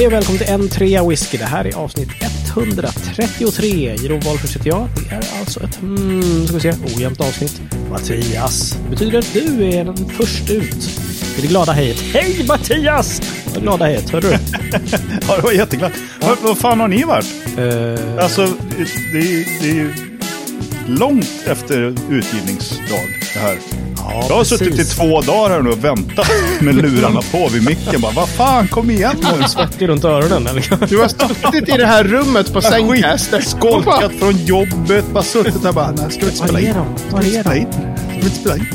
Hej och välkommen till en trea whisky. Det här är avsnitt 133. Jeroen Wahlfors heter jag. Det är alltså ett, mm, ska vi se, ojämnt avsnitt. Mattias. Det betyder att du är den först ut. I det glada hejet. Hej Mattias! Det glada hejet, hörde du? Ja, det var jätteglatt. Vad, vad fan har ni varit? Eh, Alltså, det är, det är ju långt efter utgivningsdag det här. Ja, Jag har suttit i två dagar här nu och väntat med lurarna på vid micken. Bara, vad fan, kom igen nu. Svettig runt öronen eller? Du har suttit i det här rummet på Zencaster. Skolkat från jobbet, bara suttit där bara, nej, ska vi inte spela in? Var vi är de? in? Ska vi inte spela in?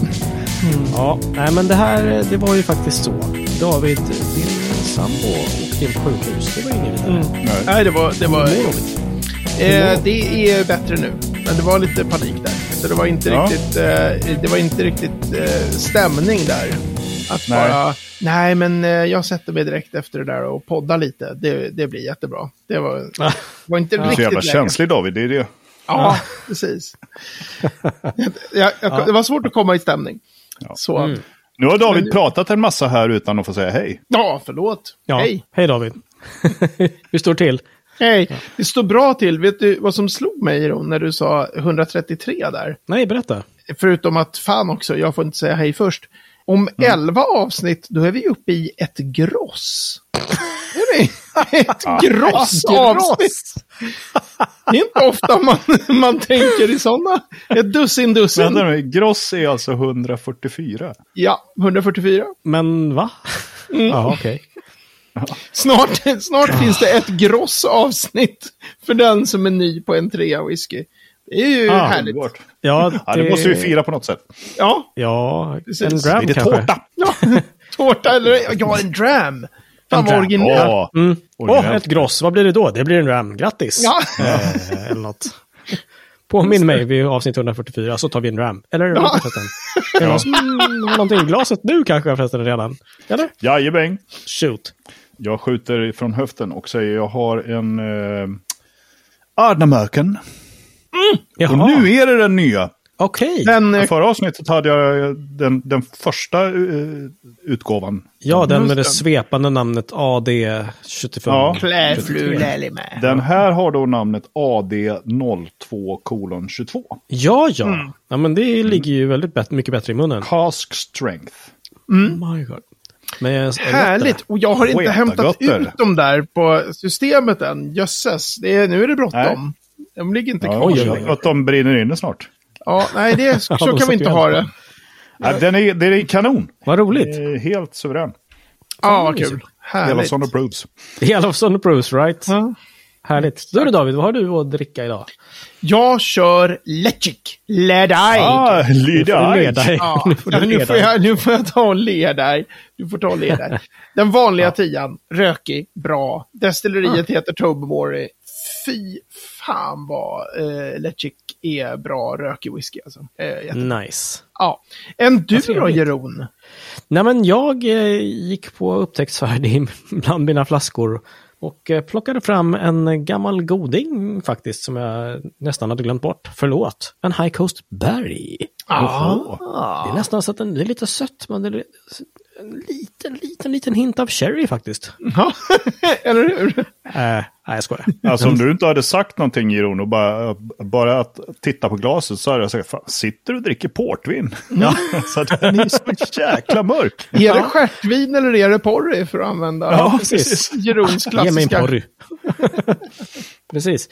Ja, nej men det här, det var ju faktiskt så. David, din sambo åkte in på sjukhus. Det var inget vidare. Nej. Nej, det var... Det, var, eh, det är bättre nu. Men det var lite panik där. Så det var inte Ja. riktigt, eh, det var inte riktigt eh, stämning där. Att Nej. bara, nej men eh, jag sätter mig direkt efter det där och poddar lite. Det, det blir jättebra. Det var, var inte Du är så riktigt jävla läge. känslig David, det är det. Ja, precis. jag, jag, Det var svårt att komma i stämning. Så, Mm. Nu har David pratat en massa här utan att få säga hej. ja, förlåt. Ja. Hej. Hej David. Hur står det till? Hej, det står bra till. Vet du vad som slog mig Ron, när du sa 133 där? Nej, berätta. Förutom att fan också, jag får inte säga hej först. Om 11 avsnitt, då är vi uppe i ett gross. Ett gross avsnitt. Det är inte ofta man, man tänker i sådana. Ett dussin Vänta dussin. nu, Gross är alltså 144. Ja, 144. Men va? Mm. Ja, okej. Snart, snart finns det ett gross avsnitt för den som är ny på en trea whisky. Det är ju Ah, härligt. underbart. Ja, Ja, det måste vi fira på något sätt. Ja, Ja, Precis. en dram Lite kanske. tårta. Ja, tårta eller ja, en dram. Fan En vad dram. originellt. Ja, Mm. Åh, originellt. ett gross. Vad blir det då? Det blir en ram. Grattis! Ja. Eh, eller något. Påminn mig vid avsnitt 144 så tar vi en ram. Eller Ja. det har någonting i glaset nu kanske förresten redan? Eller? Jajamän. Shoot. Jag skjuter från höften och säger jag har en eh, Ardnamöken. Jaha, Och nu är det den nya. okej. Den, eh, Förra avsnittet hade jag den, den första eh, utgåvan. Ja, den med det svepande namnet AD75. Ja. Den här har då namnet AD02 kolon 22. Ja, ja. Ja, men det ligger ju väldigt bet- mycket bättre i munnen. Cask strength. Oh my god. Men jag är Härligt. Och jag har inte hämtat götter. ut dem där på systemet än. Jösses. Det är, nu är det bråttom. De ligger inte Ja, kvar. att de brinner inne snart. Ja, nej, det, så kan vi inte ha det. Nej, den är, det är kanon. Vad Det roligt. är helt suverän. Ja, mysigt. kul. Hela Härligt. Son of Proves. Elofsson Bruce, right? Ja. Härligt. Du då David, vad har du att dricka idag? Jag kör Lechik. Ledai. Ah, Lydia får du leda Ice. dig. Ja, Nu får ja, nu, jag, nu får jag ta och le där. Du får ta och le där. Den vanliga tian, rökig, bra. Destilleriet heter Tobermory. Fy fan vad eh, Lechik är bra rökig whisky alltså. Eh, Nice. ja. En du då. Jeroen? Nej men jag eh, gick på upptäcktsfärd i- bland mina flaskor och eh, plockade fram en gammal goding faktiskt som jag nästan hade glömt bort. Förlåt. En High Coast Berry. Ah. Det är nästan så att den är lite sött men det är en liten, liten, liten hint av sherry faktiskt. Ja, eller hur? Eh, nej, jag skojar. Alltså om du inte hade sagt någonting Jiron och bara, bara att titta på glaset så hade jag sagt, fan, sitter du och dricker portvin? Ja. så att den är så jäkla mörk. Är det stjärtvin eller är det porry för att använda Ja, precis. Jerons Ge mig en klassiska? porry. Precis.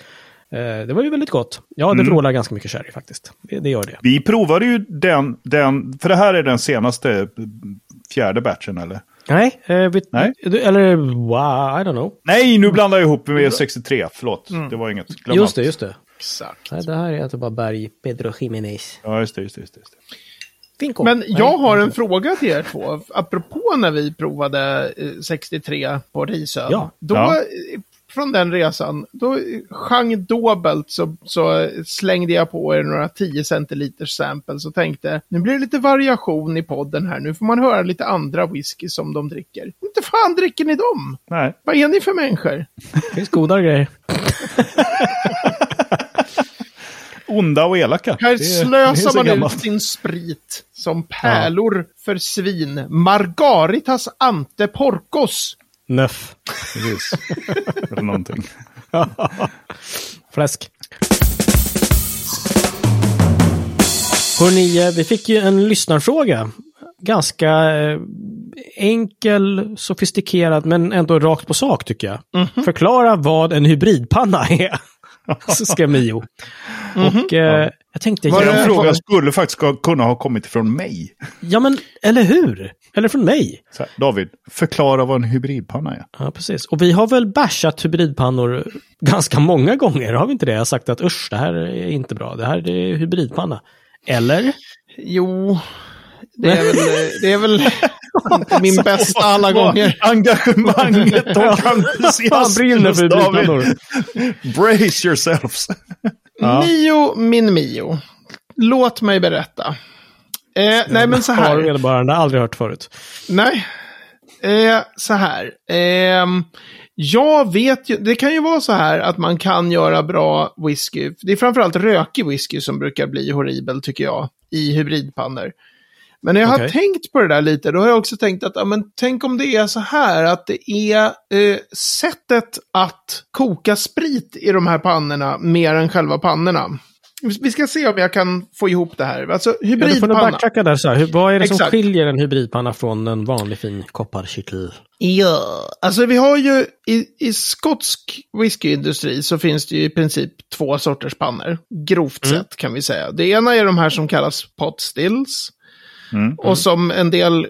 Eh, det var ju väldigt gott. Ja, det vrålar ganska mycket sherry faktiskt. Det, det gör det. Vi provade ju den, den, för det här är den senaste fjärde batchen eller? Nej, eh, vet, Nej. eller wow, I don't know. Nej, nu blandar jag ihop med 63, förlåt. Det var inget. Glöm Just det, just det. Exakt. Nej, det här är alltså bara berg Pedro Jiménez. Ja, just det, just det. Just det. Men Nej, jag har en inte. fråga till er två. Apropå när vi provade eh, 63 på Risön. Ja. Då, Ja. Från den resan, då sjang dobelt så, så slängde jag på er några 10 centiliters samples och tänkte nu blir det lite variation i podden här. Nu får man höra lite andra whisky som de dricker. Inte fan dricker ni dem? Nej, Vad är ni för människor? Det finns godare grejer. onda och elaka. Här slösar man gammalt. ut sin sprit som pärlor för svin. Margaritas ante porcos. Nöff. Precis. Eller någonting. Fläsk. Hörrni, eh, vi fick ju en lyssnarfråga. Ganska eh, enkel, sofistikerad, men ändå rakt på sak tycker jag. Förklara vad en hybridpanna är. Så skrev Mio. Och eh, jag tänkte... Var ja, Den det- frågan skulle faktiskt kunna ha kommit från mig. ja, men eller hur? Eller från mig. Så här, David, förklara vad en hybridpanna är. Ja, precis. Och vi har väl bashat hybridpannor ganska många gånger, har vi inte det? Jag har sagt att usch, det här är inte bra. Det här är hybridpanna. Eller? Jo, det är väl, det är väl min bästa alla gånger. Engagemanget Han entusiasmen brinner för David. Brace yourselves. Ja. Mio, min Mio. Låt mig berätta. Eh, nej, men så Har här. vederbörande aldrig hört förut. Nej. Eh, så här. Ehm, jag vet ju, det kan ju vara så här att man kan göra bra whisky. Det är framförallt rökig whisky som brukar bli horribel tycker jag. I hybridpannor. Men när jag har Okej. tänkt på det där lite, då har jag också tänkt att, ja, men tänk om det är så här att det är eh, sättet att koka sprit i de här pannorna mer än själva pannorna. Vi ska se om jag kan få ihop det här. Alltså Ja, du får nog hybridpanna. backtracka där. Så här. Vad är det som Exakt. skiljer en hybridpanna från en vanlig fin kopparkittel? Ja, alltså vi har ju i, i skotsk whiskyindustri så finns det ju i princip två sorters pannor. Grovt Mm. sett kan vi säga. Det ena är de här som kallas pot stills. Mm. Och som en del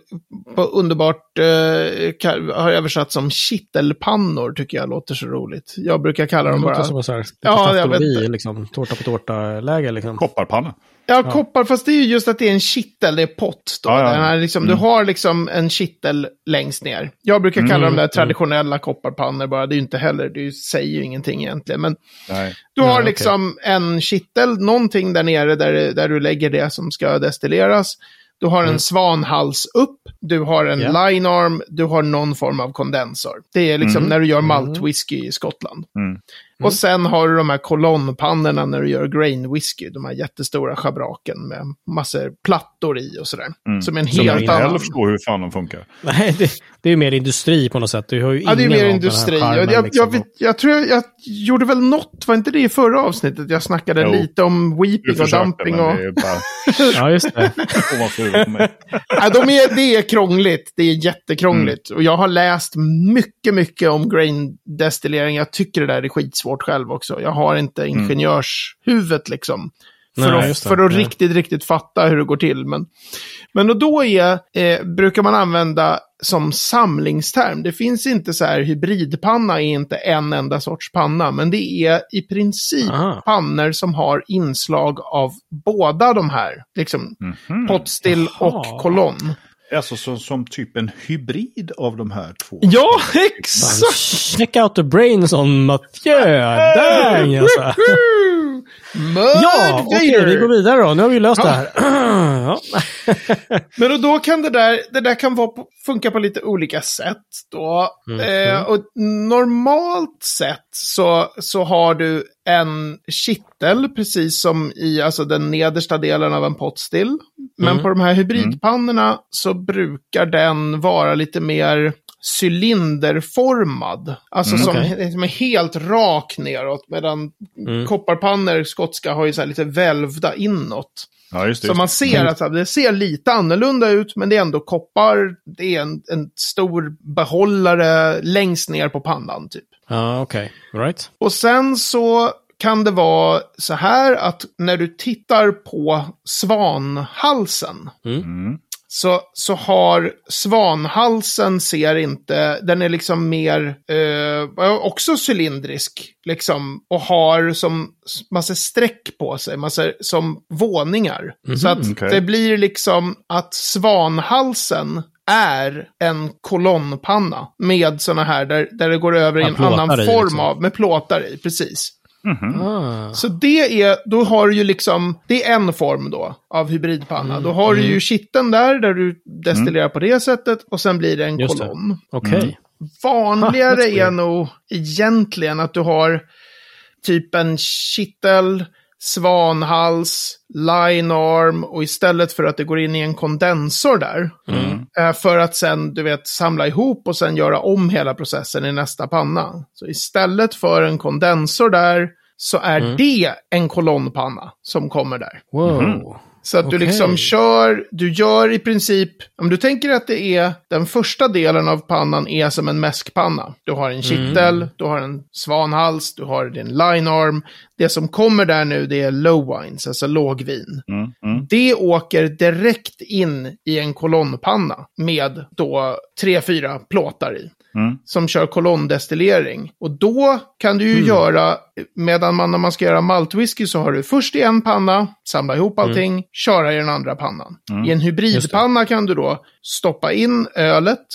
på underbart eh, har översatt som kittelpannor tycker jag låter så roligt. Jag brukar kalla dem Det låter bara... som sån här Ja, jag vet liksom. Tårta på tårta-läge liksom. Kopparpanna. Ja, koppar, fast det är ju just att det är en kittel, det är pott. Då. Ja, ja. Den här, liksom, Du har liksom en kittel längst ner. Jag brukar kalla Mm, dem där mm. traditionella kopparpannor bara. Det är ju inte heller, det säger ju ingenting egentligen. Men Nej. du Ja, har okej. liksom en kittel, någonting där nere där, där du lägger det som ska destilleras. Du har en svanhals upp, du har en Mm. Ja. line arm, du har någon form av kondensor. Det är liksom Mm. när du gör malt whisky i Skottland. Mm. Och sen har du de här kolonnpannorna när du gör grain whisky. De här jättestora schabraken med massor plattor i och sådär. Mm. Som är en Som jag helt inte annan... förstår hur fan de funkar. Nej, det, det är ju mer industri på något sätt. Du har ju Ja, det är mer industri. charmen, Jag, jag, liksom. jag, vet, jag tror jag, jag gjorde väl något, var inte det i förra avsnittet? Jag snackade Jo. lite om weeping och dumping och... bara Ja, just det. Ja, de är, det är krångligt. Det är jättekrångligt. Och jag har läst mycket, mycket om grain destillering. Jag tycker det där är skitsvårt själv också. Jag har inte ingenjörshuvudet liksom. För, Nej, att, för att Nej. riktigt, riktigt fatta hur det går till. Men, men och då är, eh, brukar man använda som samlingsterm. Det finns inte så här, hybridpanna är inte en enda sorts panna. Men det är i princip Aha. pannor som har inslag av båda de här. Liksom Mhm. potstill Jaha. och kolonn. Alltså så, som typ en hybrid av de här två. Ja, exakt! Check out the brains on Mathieu. Dang alltså. Mud Ja, okej, Vader! vi går vidare då. Nu har vi löst Ja. det här. ja. Men och då kan det där, det där kan vara på, funka på lite olika sätt då. Mhm. Eh, och normalt sett så, så har du en kittel, precis som i alltså den nedersta delen av en potstill. Men Mm. på de här hybridpannorna så brukar den vara lite mer cylinderformad. Alltså Mm, som, okej. som är helt rak neråt. Medan Mm. kopparpannor, skotska, har ju så här lite välvda inåt. Ja, just det. Så man ser att det ser lite annorlunda ut, men det är ändå koppar. Det är en, en stor behållare längst ner på pannan typ. Ja, okej. Right. Och sen så kan det vara så här att när du tittar på svanhalsen Mm. Så, så har svanhalsen ser inte, den är liksom mer, eh, också cylindrisk, liksom, och har som massa streck på sig, massa som våningar. så att okej. det blir liksom att svanhalsen är en kolonnpanna med sådana här, där, där det går över i en annan form liksom. av, med plåtar i, precis. Mhm. Ah. Så det är, då har du ju liksom, det är en form då av hybridpanna. Mm, Då har du ju kitteln där, där du destillerar på det sättet och sen blir det en Just kolonn. Okej. Mm. Vanligare Ha, är nog egentligen att du har typ en kittel, svanhals, line arm och istället för att det går in i en kondensor där. eh, För att sen, du vet, samla ihop och sen göra om hela processen i nästa panna. Så istället för en kondensor där så är det en kolonnpanna som kommer där. Wow. Så att du Okej. liksom kör, du gör i princip, om du tänker att det är den första delen av pannan är som en mäskpanna. Du har en kittel, du har en svanhals, du har din line arm. Det som kommer där nu det är low wines, alltså lågvin. Mm, mm. Det åker direkt in i en kolonnpanna med då tre, fyra plåtar i. Mm. Som kör kolonndestillering. Och då kan du ju göra, medan man när man ska göra maltwhisky så har du först i en panna, samla ihop allting, köra i den andra pannan. I en hybridpanna kan du då stoppa in ölet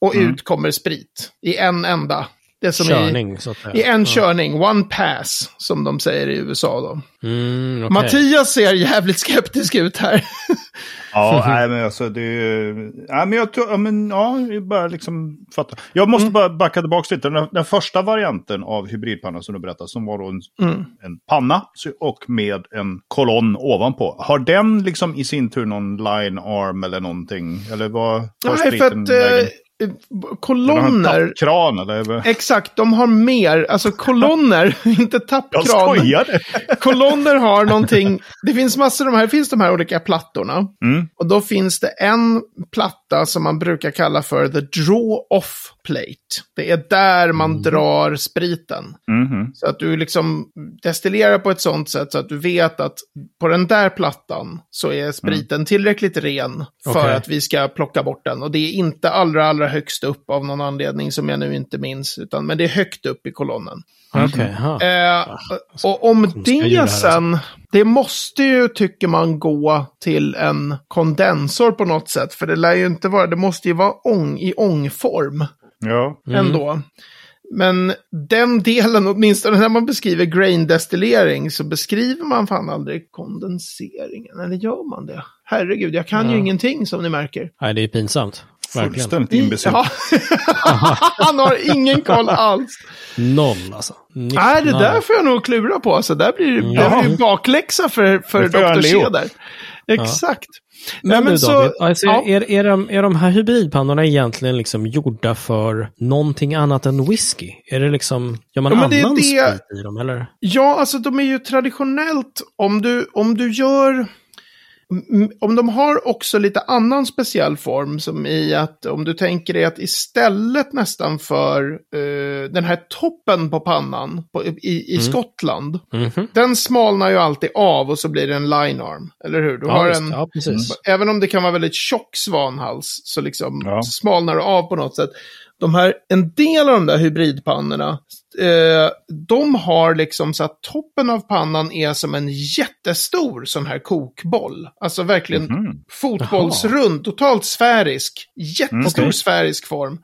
och ut kommer sprit. I en enda. Det som Körning, så att säga. I, I en Ja. körning, one pass, som de säger i USA då. Mm, okej. Mattias ser jävligt skeptisk ut här. Ja, nej, men alltså det är... Nej, men jag tror... Ja, men, ja, jag bara liksom fatta. Jag måste bara backa tillbaka lite. Den, den första varianten av hybridpanna som du berättade, som var då en, en panna och med en kolonn ovanpå. Har den liksom i sin tur någon line arm eller någonting? Eller vad Nej, för att vägen? Kolonner... Kran eller? Exakt, de har mer, alltså kolonner, inte Jag tappkran. skojade! Kolonner har någonting, det finns massor av de här, finns de här olika plattorna. Mm. Och då finns det en platta som man brukar kalla för the draw-off plate. Det är där man drar spriten. Mhm. Så att du liksom destillerar på ett sånt sätt så att du vet att på den där plattan så är spriten tillräckligt ren för Okej. att vi ska plocka bort den. Och det är inte allra, allra högst upp av någon anledning som jag nu inte minns, utan, men det är högt upp i kolonnen. Okej, ja. Eh, och om det sen, det måste ju, tycker man, gå till en kondensor på något sätt. För det lär ju inte vara, det måste ju vara ång, i ångform Ja. ändå. Men den delen, åtminstone när man beskriver grain-destillering, så beskriver man fan aldrig kondenseringen. Eller gör man det? Herregud, jag kan ju Ja. ingenting som ni märker. Nej, det är pinsamt. Fullständigt imbecill. Ja. Han har ingen koll alls. Noll alltså. Nick, Nej, det där får jag nog klura på. Så där blir det Ja. blir bakläxa för, för Dr. Cheder. Exakt. Men, Nej, du så- David, alltså, ja. är, är, de, är de här hybridpannorna egentligen liksom gjorda för någonting annat än whisky? Är det liksom, gör man Ja, men det är annan det- sprit i dem eller? Ja, alltså de är ju traditionellt, om du, om du gör... Om de har också lite annan speciell form, som i att om du tänker dig att istället nästan för eh, den här toppen på pannan på, i, i Skottland, Mhm. den smalnar ju alltid av och så blir det en line arm, eller hur? Du Ja, har en, ja. Även om det kan vara väldigt tjock svanhals så liksom Ja. smalnar det av på något sätt. De här, en del av de där hybridpannorna, eh, de har liksom så att toppen av pannan är som en jättestor sån här kokboll. Alltså verkligen Mhm. fotbollsrund, totalt sfärisk. Jättestor Okej. sfärisk form.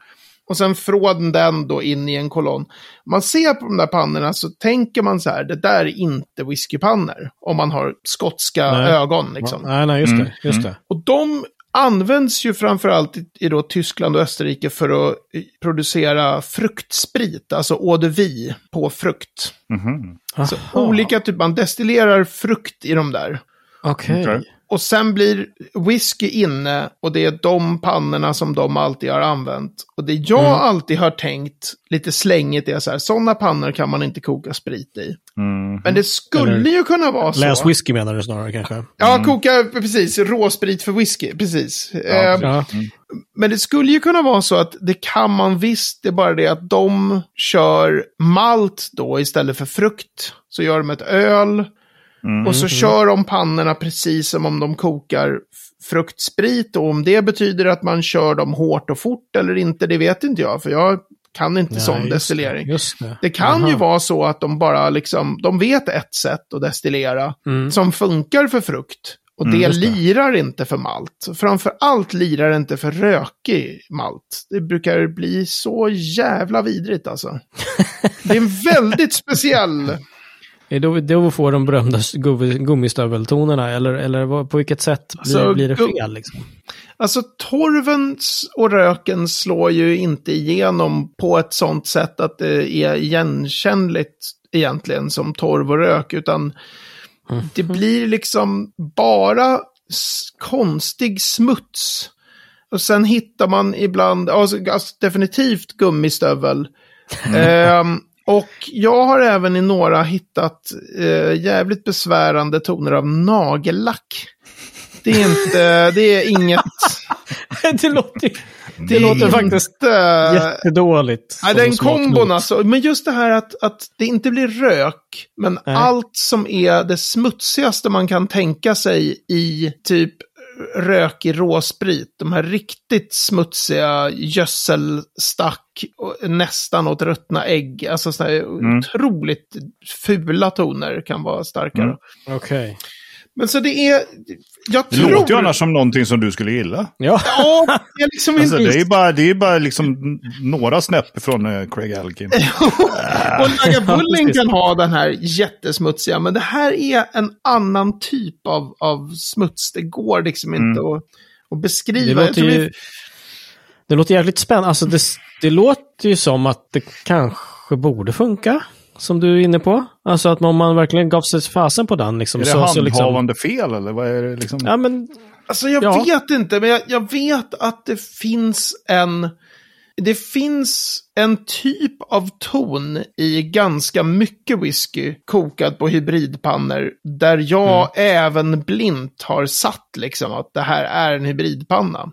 Och sen från den då in i en kolonn. Man ser på de där pannorna så tänker man så här, det där är inte whiskypannor. Om man har skotska Nej. ögon liksom. Nej, nej, just Mm, det. Just det. Och de används ju framförallt i, i då Tyskland och Österrike för att eh, producera fruktsprit, alltså eau de vie på frukt. Mhm. Så Aha. olika typer, man destillerar frukt i de där. Okej. Okej. Och sen blir whisky inne och det är de pannorna som de alltid har använt. Och det jag Mm. alltid har tänkt, lite slängigt, är så här, sådana pannor kan man inte koka sprit i. Mm. Men det skulle Eller ju kunna vara så. Läs whisky menar du snarare kanske? Ja, koka, precis, råsprit för whisky, precis. Eh, Ja. Men det skulle ju kunna vara så att det kan man visst, det är bara det att de kör malt då istället för frukt. Så gör de ett öl Mm. och så kör de pannorna precis som om de kokar fruktsprit. Och om det betyder att man kör dem hårt och fort eller inte, det vet inte jag. För jag kan inte Nej, sån destillering. Det, det. Det kan Aha. ju vara så att de bara liksom, de vet ett sätt att destillera Mm. som funkar för frukt. Och det just det. lirar inte för malt. Framför allt lirar det inte för rökig malt. Det brukar bli så jävla vidrigt alltså. Det är en väldigt speciell... Är det då, då får de berömda gummi- gummistöveltonerna eller, eller på vilket sätt blir, Alltså, blir det fel? Liksom? Alltså torven och röken slår ju inte igenom på ett sånt sätt att det är igenkännligt egentligen som torv och rök. Utan mm. det blir liksom bara konstig smuts. Och sen hittar man ibland, alltså, alltså definitivt gummistövel. eh, och jag har även i några hittat eh, jävligt besvärande toner av nagellack. Det är inte, det är inget... det låter, det, det låter faktiskt jättedåligt. Nej, den kombon alltså. Men just det här att, att det inte blir rök, men nej. allt som är det smutsigaste man kan tänka sig i typ rökig råsprit. De här riktigt smutsiga gödselstack, nästan åt ruttna ägg. Alltså sådana här mm. otroligt fula toner kan vara starkare. Mm. Okej. Okay. Men så det är... Jag det tror... låter ju annars som någonting som du skulle gilla. Ja, ja det är liksom alltså, Det är bara, det är bara liksom några snäpp från uh, Craig Alkin. och Lagavulin kan ha den här jättesmutsiga, men det här är en annan typ av, av smuts. Det går liksom inte mm. att, att beskriva. Det låter, ju, det låter jävligt spännande. Alltså det, det låter ju som att det kanske borde funka som du är inne på? Alltså att om man verkligen gav sig fasen på den. Liksom, är det så, handhavande så liksom... fel eller vad är det liksom? Ja, men... Alltså jag ja. vet inte, men jag, jag, vet att det finns en... Det finns en typ av ton i ganska mycket whisky kokad på hybridpannor. Där jag mm. även blint har satt liksom att det här är en hybridpanna.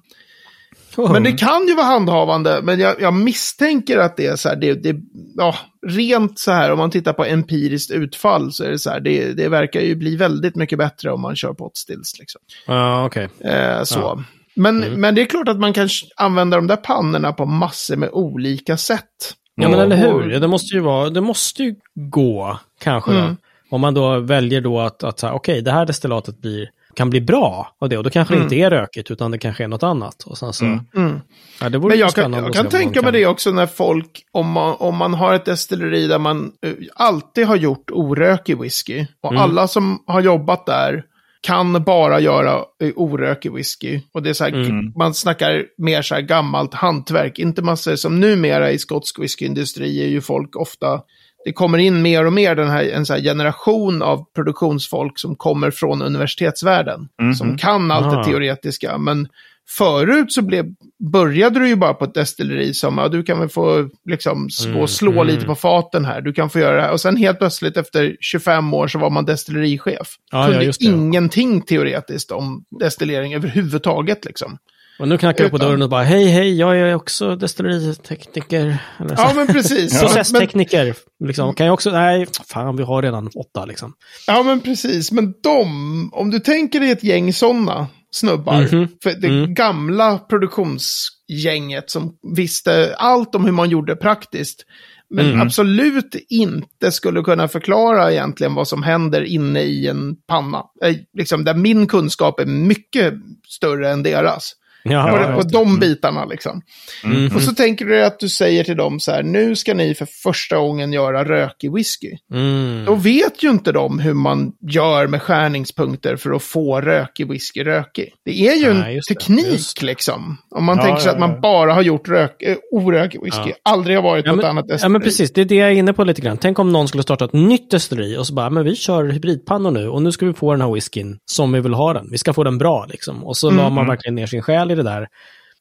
Men det kan ju vara handhavande, men jag, jag misstänker att det är så här, det, det, ja, rent så här, om man tittar på empiriskt utfall så är det så här, det, det verkar ju bli väldigt mycket bättre om man kör pot stills. Liksom. Ja, uh, okej. Okay. Eh, så. Uh. Men, mm. men det är klart att man kan använda de där pannorna på massor med olika sätt. Ja, men eller hur? Det måste ju, vara, det måste ju gå, kanske. Mm. Då. Om man då väljer då att, att okej, okay, det här destillatet blir kan bli bra av det. Och då kanske mm. det inte är rökigt utan det kanske är något annat. Och sen så, mm. mm. Ja, det Men jag kan, jag kan tänka mig det också när folk, om man, om man har ett destilleri där man uh, alltid har gjort orökig whisky. Och mm. alla som har jobbat där kan bara göra uh, orökig whisky. Och det är så här, mm. man snackar mer så här gammalt hantverk. Inte massor som numera i skotsk whiskyindustri är ju folk ofta det kommer in mer och mer den här, en så här generation av produktionsfolk som kommer från universitetsvärlden. Mm -hmm. Som kan allt det teoretiska. Men förut så blev, började du ju bara på ett destilleri som, ja, du kan väl få liksom, mm, slå mm. lite på faten här. Du kan få göra det här. Och sen helt plötsligt efter 25 år så var man destillerichef. Ja, Kunde ja, ingenting teoretiskt om destillering överhuvudtaget liksom. Och nu knackar du på dörren och bara hej hej, jag är också destilleritekniker. Ja men precis. Processtekniker. Liksom. Kan jag också, nej, fan vi har redan åtta liksom. Ja men precis, men de, om du tänker dig ett gäng sådana snubbar. Mm -hmm. För det mm. gamla produktionsgänget som visste allt om hur man gjorde praktiskt. Men mm. absolut inte skulle kunna förklara egentligen vad som händer inne i en panna. Eh, liksom, där min kunskap är mycket större än deras. Ja, på, på de mm. bitarna liksom. Mm. Och så tänker du att du säger till dem så här, nu ska ni för första gången göra rökig whisky. Mm. Då vet ju inte de hur man gör med skärningspunkter för att få rökig whisky rökig. Det är ju Nej, en teknik liksom. Om man ja, tänker sig ja, att man bara har gjort rök, äh, orökig whisky, aldrig har varit ja, på ett annat destilleri. Ja men precis, det är det jag är inne på lite grann. Tänk om någon skulle starta ett nytt destilleri och så bara, men vi kör hybridpannor nu och nu ska vi få den här whiskyn som vi vill ha den. Vi ska få den bra liksom. Och så mm. la man verkligen ner sin själ i det där.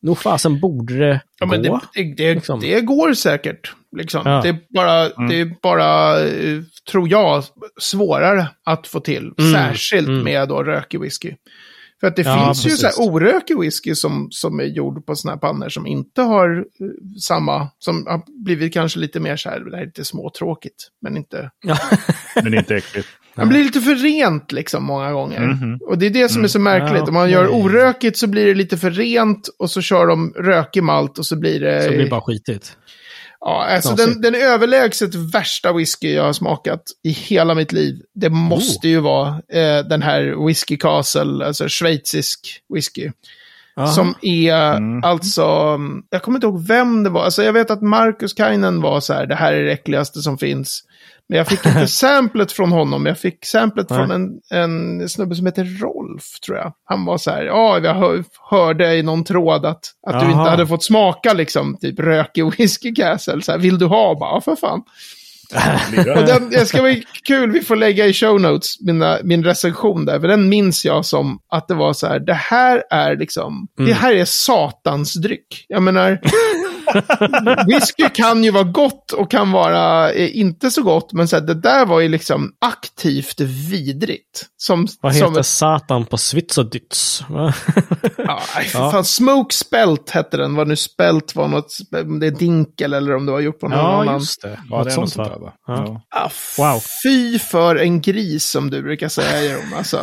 Nog fasen borde det ja, gå. Men det, det, det, liksom. det går säkert. Liksom. Ja. Det, är bara, mm. det är bara, eh, tror jag, svårare att få till. Mm. Särskilt mm. med då rökig whisky. För att det ja, finns precis. ju så här orökig whisky som, som är gjord på sådana här pannor som inte har uh, samma, som har blivit kanske lite mer så här, det här är lite småtråkigt, men inte... men inte äckligt. Man blir lite för rent liksom många gånger. Mm -hmm. Och det är det som är så mm. märkligt. Ja, Om man gör orökigt så blir det lite för rent och så kör de rökig malt och så blir det... Så blir det bara skitigt. Ja, alltså den, den överlägset värsta whisky jag har smakat i hela mitt liv. Det måste oh. ju vara eh, den här Whisky Castle, alltså schweizisk whisky. Aha. Som är mm. alltså, jag kommer inte ihåg vem det var. Alltså jag vet att Marcus Kainen var så här, det här är det äckligaste som finns. Men jag fick inte samplet från honom, jag fick samplet från en, en snubbe som heter Rolf, tror jag. Han var så här, ja, jag hör, hörde i någon tråd att, att du inte hade fått smaka liksom, typ rökig whisky castle. Så här, vill du ha? Bara, ja, för fan. Och den, det ska bli kul, vi får lägga i show notes mina, min recension där. För den minns jag som att det var så här, det här är liksom, det här är satans dryck. Jag menar, whisky kan ju vara gott och kan vara eh, inte så gott, men så här, det där var ju liksom aktivt vidrigt. Som, Vad heter som ett, Satan på Schweizerdeutsch? Ja, fan, Smoke Spelt hette den, vad nu Spelt var något, om det är dinkel eller om det var gjort på någon ja, annan. just det. Ja, Något det är sånt, sånt va? där va? Ja. Ja. Ah, Wow. Fy för en gris som du brukar säga Jeroen. Alltså,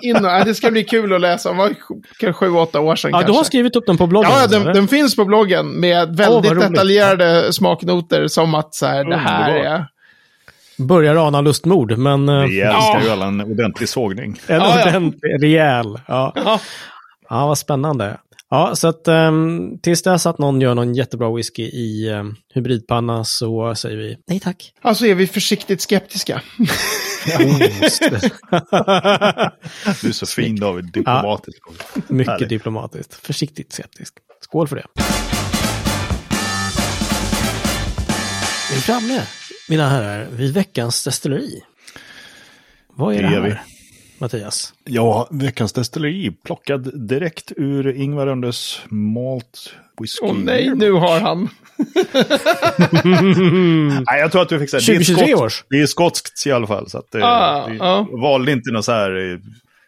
in och, äh, det ska bli kul att läsa. Det var kanske sju, åtta år sedan Ja, kanske. du har skrivit upp den på bloggen? Ja, den, den finns på bloggen med väldigt roligt. detaljerade smaknoter som att så här, det här är... Börjar ana lustmord, men eh, Vi älskar ju alla en ordentlig sågning. en Ja, ja. ordentlig, rejäl. Ja. Ja. ja, vad spännande. Ja, så att um, tills dess att någon gör någon jättebra whisky i um, hybridpanna så säger vi nej tack. Alltså är vi försiktigt skeptiska. Du är så fin David, diplomatisk. Mycket Härligt. diplomatiskt. Försiktigt skeptisk. Skål för det. Framme, mina herrar, vid veckans destilleri. Vad är det, Det är här, vi. Mattias? Ja, veckans destilleri plockad direkt ur Ingvar Röndes Malt Whisky. Åh nej, nu har han. Nej, jag tror att du fick säga det är 2023 skotskt- års. Det är skotskt i alla fall. Så att, eh, Ah, vi ja. valde inte något så här eh,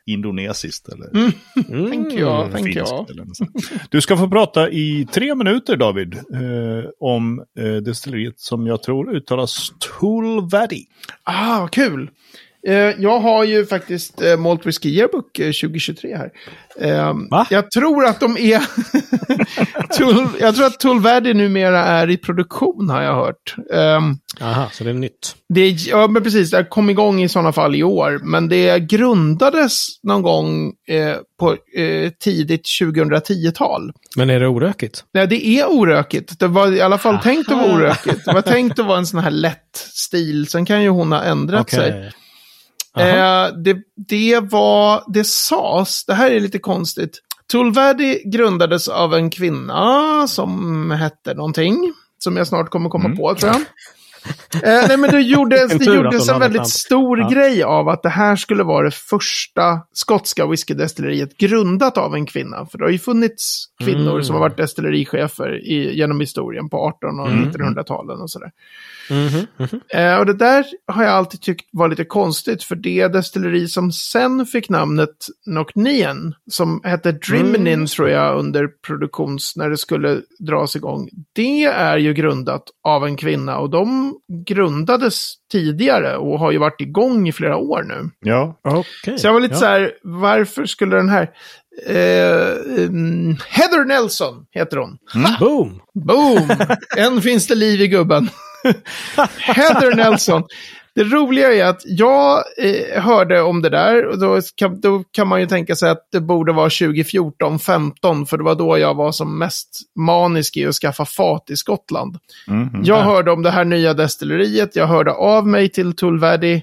indonesiskt eller Mm. Tänker jag, tänker finskt. jag. Eller något sånt. Du ska få prata i tre minuter David eh, om eh, destilleriet som jag tror uttalas Tulvadi. Ah, vad kul. Eh, jag har ju faktiskt eh, Malt Whisky Yearbook eh, 2023 här. Eh, Va? Jag tror att de är... Tull, jag tror att Tullvärdi numera är i produktion har jag hört. Eh, Aha, så det är nytt. det, ja, men precis. Det kom igång i sådana fall i år. Men det grundades någon gång eh, på eh, tidigt 2010-tal. Men är det orökigt? Nej, det är orökigt. Det var i alla fall tänkt att vara Aha. orökigt. Det var tänkt att vara en sån här lätt stil. Sen kan ju hon ha ändrat sig. Eh, det, det var, det sades, det här är lite konstigt. Tulvadi grundades av en kvinna som hette någonting. Som jag snart kommer komma på tror jag. Eh, nej men det gjordes, det gjordes en väldigt stor Ja. grej av att det här skulle vara det första skotska whiskydestilleriet grundat av en kvinna. För det har ju funnits kvinnor Mm. som har varit destillerichefer i, genom historien på 1800 och Mm. 1900-talen och sådär. Mhm, mhm. Eh, och det där har jag alltid tyckt var lite konstigt, för det destilleri som sen fick namnet Nocnien, som hette Driminin Mm. tror jag under produktions, när det skulle dras igång, det är ju grundat av en kvinna och de grundades tidigare och har ju varit igång i flera år nu. Ja, Okej. Så jag var lite ja. så här, varför skulle den här... Eh, mm, Heather Nelson heter hon. Boom! Boom! Än finns det liv i gubben. Heather Nelson. Det roliga är att jag eh, hörde om det där och då kan, då kan man ju tänka sig att det borde vara 2014-15 för det var då jag var som mest manisk i att skaffa fat i Skottland. Mhm. Jag hörde om det här nya destilleriet, jag hörde av mig till Tullvärdi,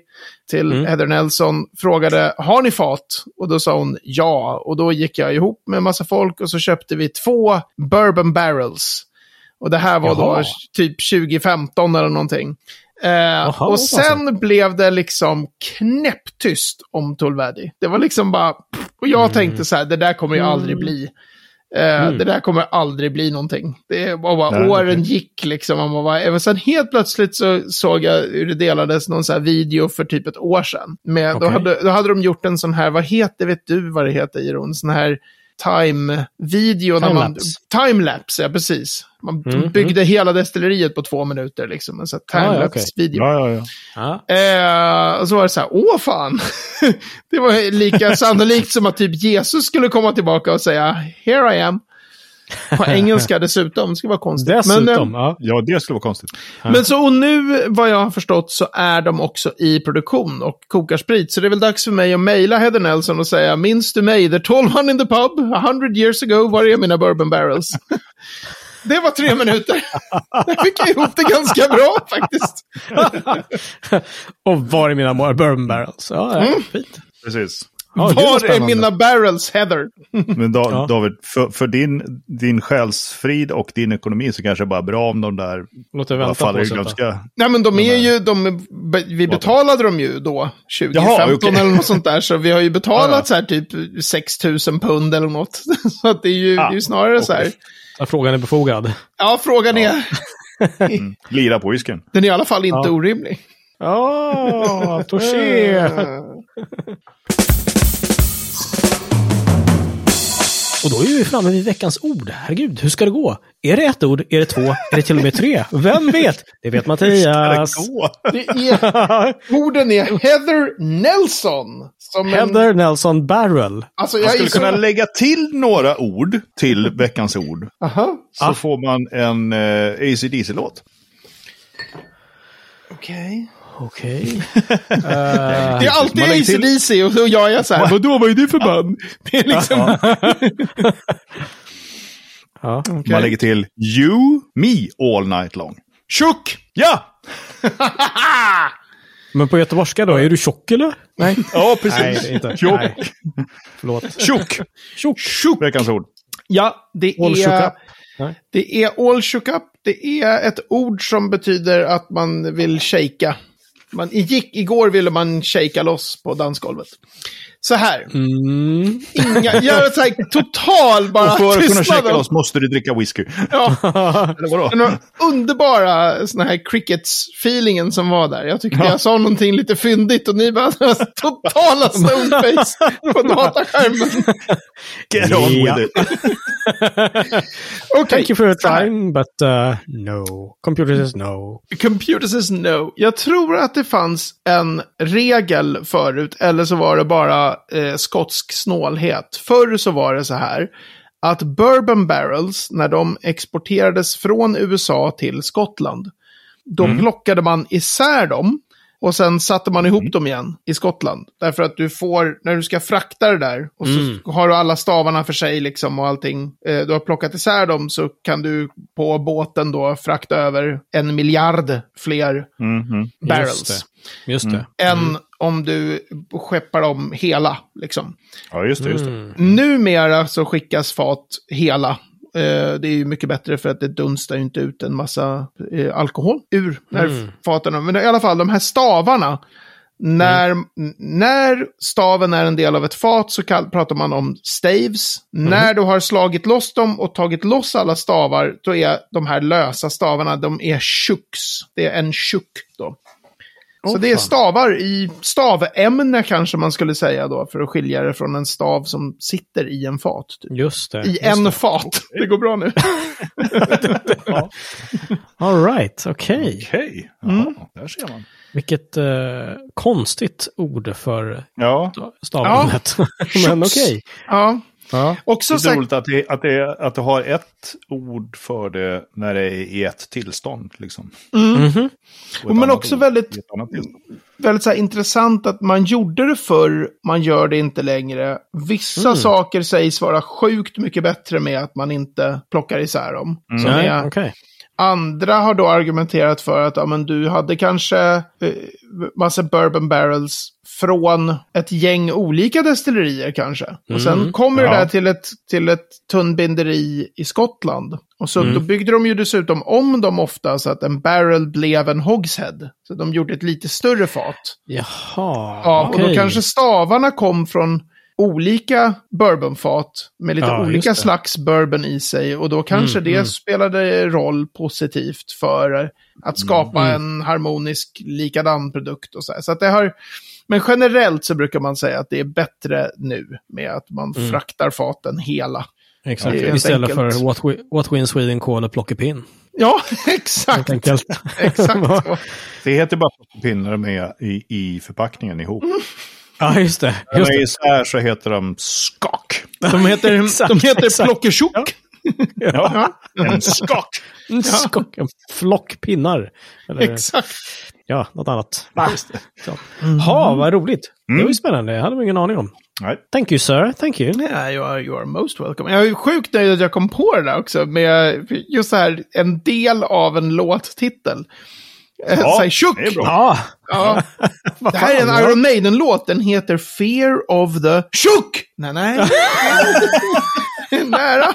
till Mm. Heather Nelson, frågade har ni fat? Och då sa hon ja. Och då gick jag ihop med en massa folk och så köpte vi två bourbon barrels. Och det här var då Jaha. typ 2015 eller någonting. Eh, Jaha, och alltså. sen blev det liksom knäpptyst om Tullvärdi. Det var liksom bara... Och jag Mm. tänkte så här, det där kommer ju aldrig bli. Eh, Det där kommer aldrig bli någonting. Det var bara, Nej, åren okej. gick liksom. och Man bara, och sen helt plötsligt så såg jag hur det delades någon så här video för typ ett år sedan. Med, då, Okej. hade, då hade de gjort en sån här, vad heter, vet du vad det heter Iron? Sån här time-video. Timelapse. Timelapse, ja precis. Man Mm, byggde hela destilleriet på två minuter liksom. En sån här Ah, ja, timelapse-video. ja, ja. ja. Ja. Eh, och så var det så här, åh fan. det var lika sannolikt som att typ Jesus skulle komma tillbaka och säga, here I am. På engelska dessutom, det ska vara konstigt. Dessutom, Men, eh, ja. ja, det skulle vara konstigt. men så och nu, vad jag har förstått, så är de också i produktion och kokar sprit. Så det är väl dags för mig att mejla Heather Nelson och säga, minns du mig, the tall one in the pub, a hundred years ago, var är mina bourbon barrels? det var tre minuter. Jag fick jag ihop det ganska bra faktiskt. Och var är mina bourbon barrels? Ja, ja Mm. fint. Precis. Ja, det var är mina barrels, Heather? Men da, Ja. David, för, för din, din själsfrid och din ekonomi så kanske det bara är bra om de där Låt det vänta faller på i glömska. Nej, men de är här- ju, de, vi betalade dem ju då, 2015 Jaha, okej. eller något sånt där. Så vi har ju betalat Ja, ja. så här typ 6 000 pund eller något. Så att det är ju, Ah, det är ju snarare så här. Ja, frågan är befogad. Ja, frågan är, Lira på whiskyn. den är i alla fall inte Ja. orimlig. Ja, touché! Och då är vi framme vid veckans ord. Herregud, hur ska det gå? Är det ett ord? Är det två? Är det till och med tre? Vem vet? Det vet Mattias. Det är, orden är Heather Nelson. Som en, Heather Nelson Barrel. alltså Jag jag skulle så, kunna lägga till några ord till veckans ord. Aha, Så Ah. får man en eh, AC/DC-låt. okej. Okej. Det är alltid Man lägger till- ACDC och, och jag är så här, vadå, vad är det för band? Det är liksom, Ja. okej. Man lägger till You, Me all night long. Tjock! Ja! Men på göteborgska då, är du tjock eller? Nej. Ja, precis. Nej, det är inte. Tjock. Nej. Förlåt. Tjock. Tjock. Tjock! Veckans ord. Ja, det All är, det är all shook up. Det är ett ord som betyder att man vill shaka. Man, gick, igår ville man shaka loss på dansgolvet. Så här, Mm. inga, gör ett så här total bara Och för att kunna checka loss måste du dricka whisky. Ja, den här underbara såna här crickets-feelingen som var där. Jag tyckte jag sa någonting lite fyndigt och ni bara totala stoneface på dataskärmen. Get on Ja. with it. Okej, Thank you for här. trying, but uh, no. Computer says no. Computer says no. Jag tror att det fanns en regel förut, eller så var det bara eh, skotsk snålhet. Förr så var det så här att bourbon barrels, när de exporterades från USA till Skottland, då plockade man isär dem och sen satte man ihop dem igen i Skottland. Därför att du får, när du ska frakta det där, och så har du alla stavarna för sig liksom och allting. Eh, du har plockat isär dem så kan du på båten då frakta över en miljard fler Mhm. barrels. Just det. Just det. Än om du skeppar dem hela. Liksom. Ja, just det. Just det. Mm. Numera så skickas fat hela. Eh, det är ju mycket bättre för att det dunstar ju inte ut en massa eh, alkohol ur när Mm. faten. Men i alla fall, de här stavarna. När, när staven är en del av ett fat så kall, pratar man om staves. När du har slagit loss dem och tagit loss alla stavar, då är de här lösa stavarna, de är tjucks. Det är en tjuck då. Så det är stavar i stavämne kanske man skulle säga då, för att skilja det från en stav som sitter i en fat. Typ. Just det. I just en det. fat. Det går bra nu. All right, okej. Okej. Mm. Jaha, Där ser man. Vilket eh, konstigt ord för Ja. stavandet. Men okej. Ja. Ja. Också Det är roligt att det, att, det, att det har ett ord för det när det är i ett tillstånd. Liksom. Mhm. Och ett Mm. men också ord väldigt- ett väldigt så här intressant att man gjorde det förr, man gör det inte längre. Vissa Mm. saker sägs vara sjukt mycket bättre med att man inte plockar isär dem. Som Nej, är, okej. Andra har då argumenterat för att ja, men du hade kanske eh, massa bourbon barrels från ett gäng olika destillerier kanske. Och sen Mm. kommer det Ja. där till ett, till ett tunnbinderi i Skottland. Och så Mm. då byggde de ju dessutom om dem ofta så att en barrel blev en hogshead. Så de gjorde ett lite större fat. Jaha, Ja, och då kanske stavarna kom från olika bourbonfat med lite Ja, olika det. slags bourbon i sig. Och då kanske Mm, det mm. spelade roll positivt för att skapa Mm. en harmonisk likadan produkt. Och så här. så att det har, men generellt så brukar man säga att det är bättre nu med att man Mm. fraktar faten hela. Exakt, är istället enkelt. för what we, what we in Sweden call a plockepinn. Ja, exakt. enkelt. exakt. Det heter bara pinnar med i, i förpackningen ihop. ja, just det. När Just de är isär så heter de skak. De heter, Exakt, de heter exakt. Ja, en skak. En skock, en flock pinnar. Eller, Exakt. ja, något annat. Så. Ha, vad roligt. Det var ju spännande. Jag hade ingen aning om. Nej. Thank you, sir. Thank you. Ja, you are, you are most welcome. Jag är sjukt nöjd att jag kom på det där också. Med just så här, en del av en låttitel. Ja, Säg tjock! det är bra. Ja, Ja. Det här är en. Iron Maiden-låt. Den heter Fear of the Tjock! Nej, nej. Nära.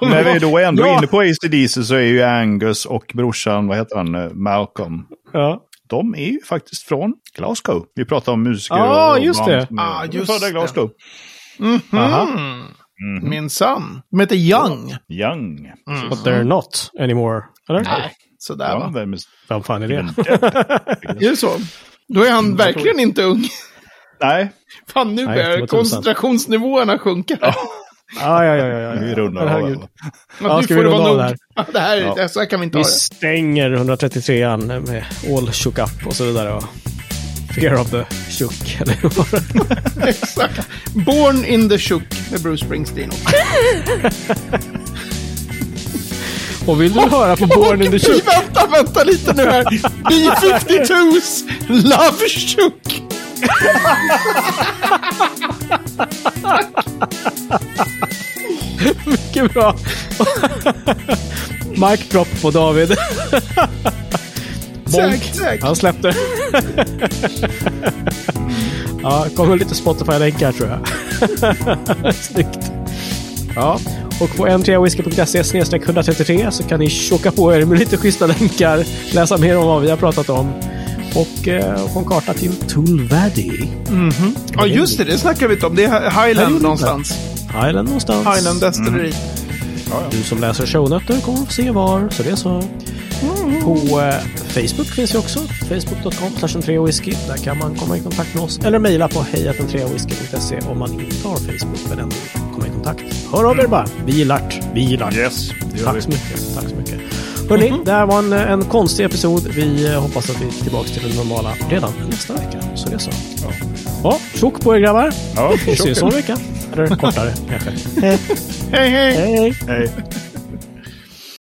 När vi då är ändå Ja. inne på ACDC så är ju Angus och brorsan, vad heter han, eh, Malcolm. Ja. De är ju faktiskt från Glasgow. Vi pratar om musiker Ja, och just det. Ah, just födda. Glasgow. Aha. Min son. De heter Young. Young. But they're not anymore. Eller? Nej, sådär Ja, va. vem. Vem fan är det? Är det så? Då är han verkligen inte ung. Nej, Fan, nu börjar koncentrationsnivåerna sjunka. Ja, ja, ja. ja, ja. vi rundar av. Ja, Ja, nu ska får vi det vara runda av nog. Ja, det här, Ja. det, så här kan vi inte Vi ha det. stänger 133an med All Shook Up och så vidare. Och Fear of the Shook. Eller vad var det? Exakt. Born in the Shook med Bruce Springsteen. Och vill du höra på Born in the Vi Shook? vänta, vänta lite nu här. B-52s Love Shook. Mycket bra. Mic drop på David. Bonk. Han släppte. ja, kommer lite Spotify-länkar tror jag. Snyggt. Ja, och på m3whisky.se 133 så kan ni tjocka på er med lite schyssta länkar, läsa mer om vad vi har pratat om och eh, få en karta till Tullvadi. Ja, just det. Det snackar vi inte om. Det är Highland det någonstans. Highland någonstans. Highland Destilleri. Du som läser shownötter kommer att få se var, så det är så. På eh, Facebook finns vi också. Facebook.com whisky. Där kan man komma i kontakt med oss. Eller mejla på hejatentreawhisky.se om man inte har Facebook men ändå vill komma i kontakt. Hör av er bara. Vi gillar det. Vi gillar det. Yes, det Tack så mycket. Tack så mycket. Hörni, det här var en, en konstig episod. Vi eh, hoppas att vi är tillbaka till det normala redan nästa vecka. Så det är så. Ja, ja tjock på er grabbar. Ja, Vi ses om en vecka. Eller kortare kanske. Hej, hej. Hej. Hej.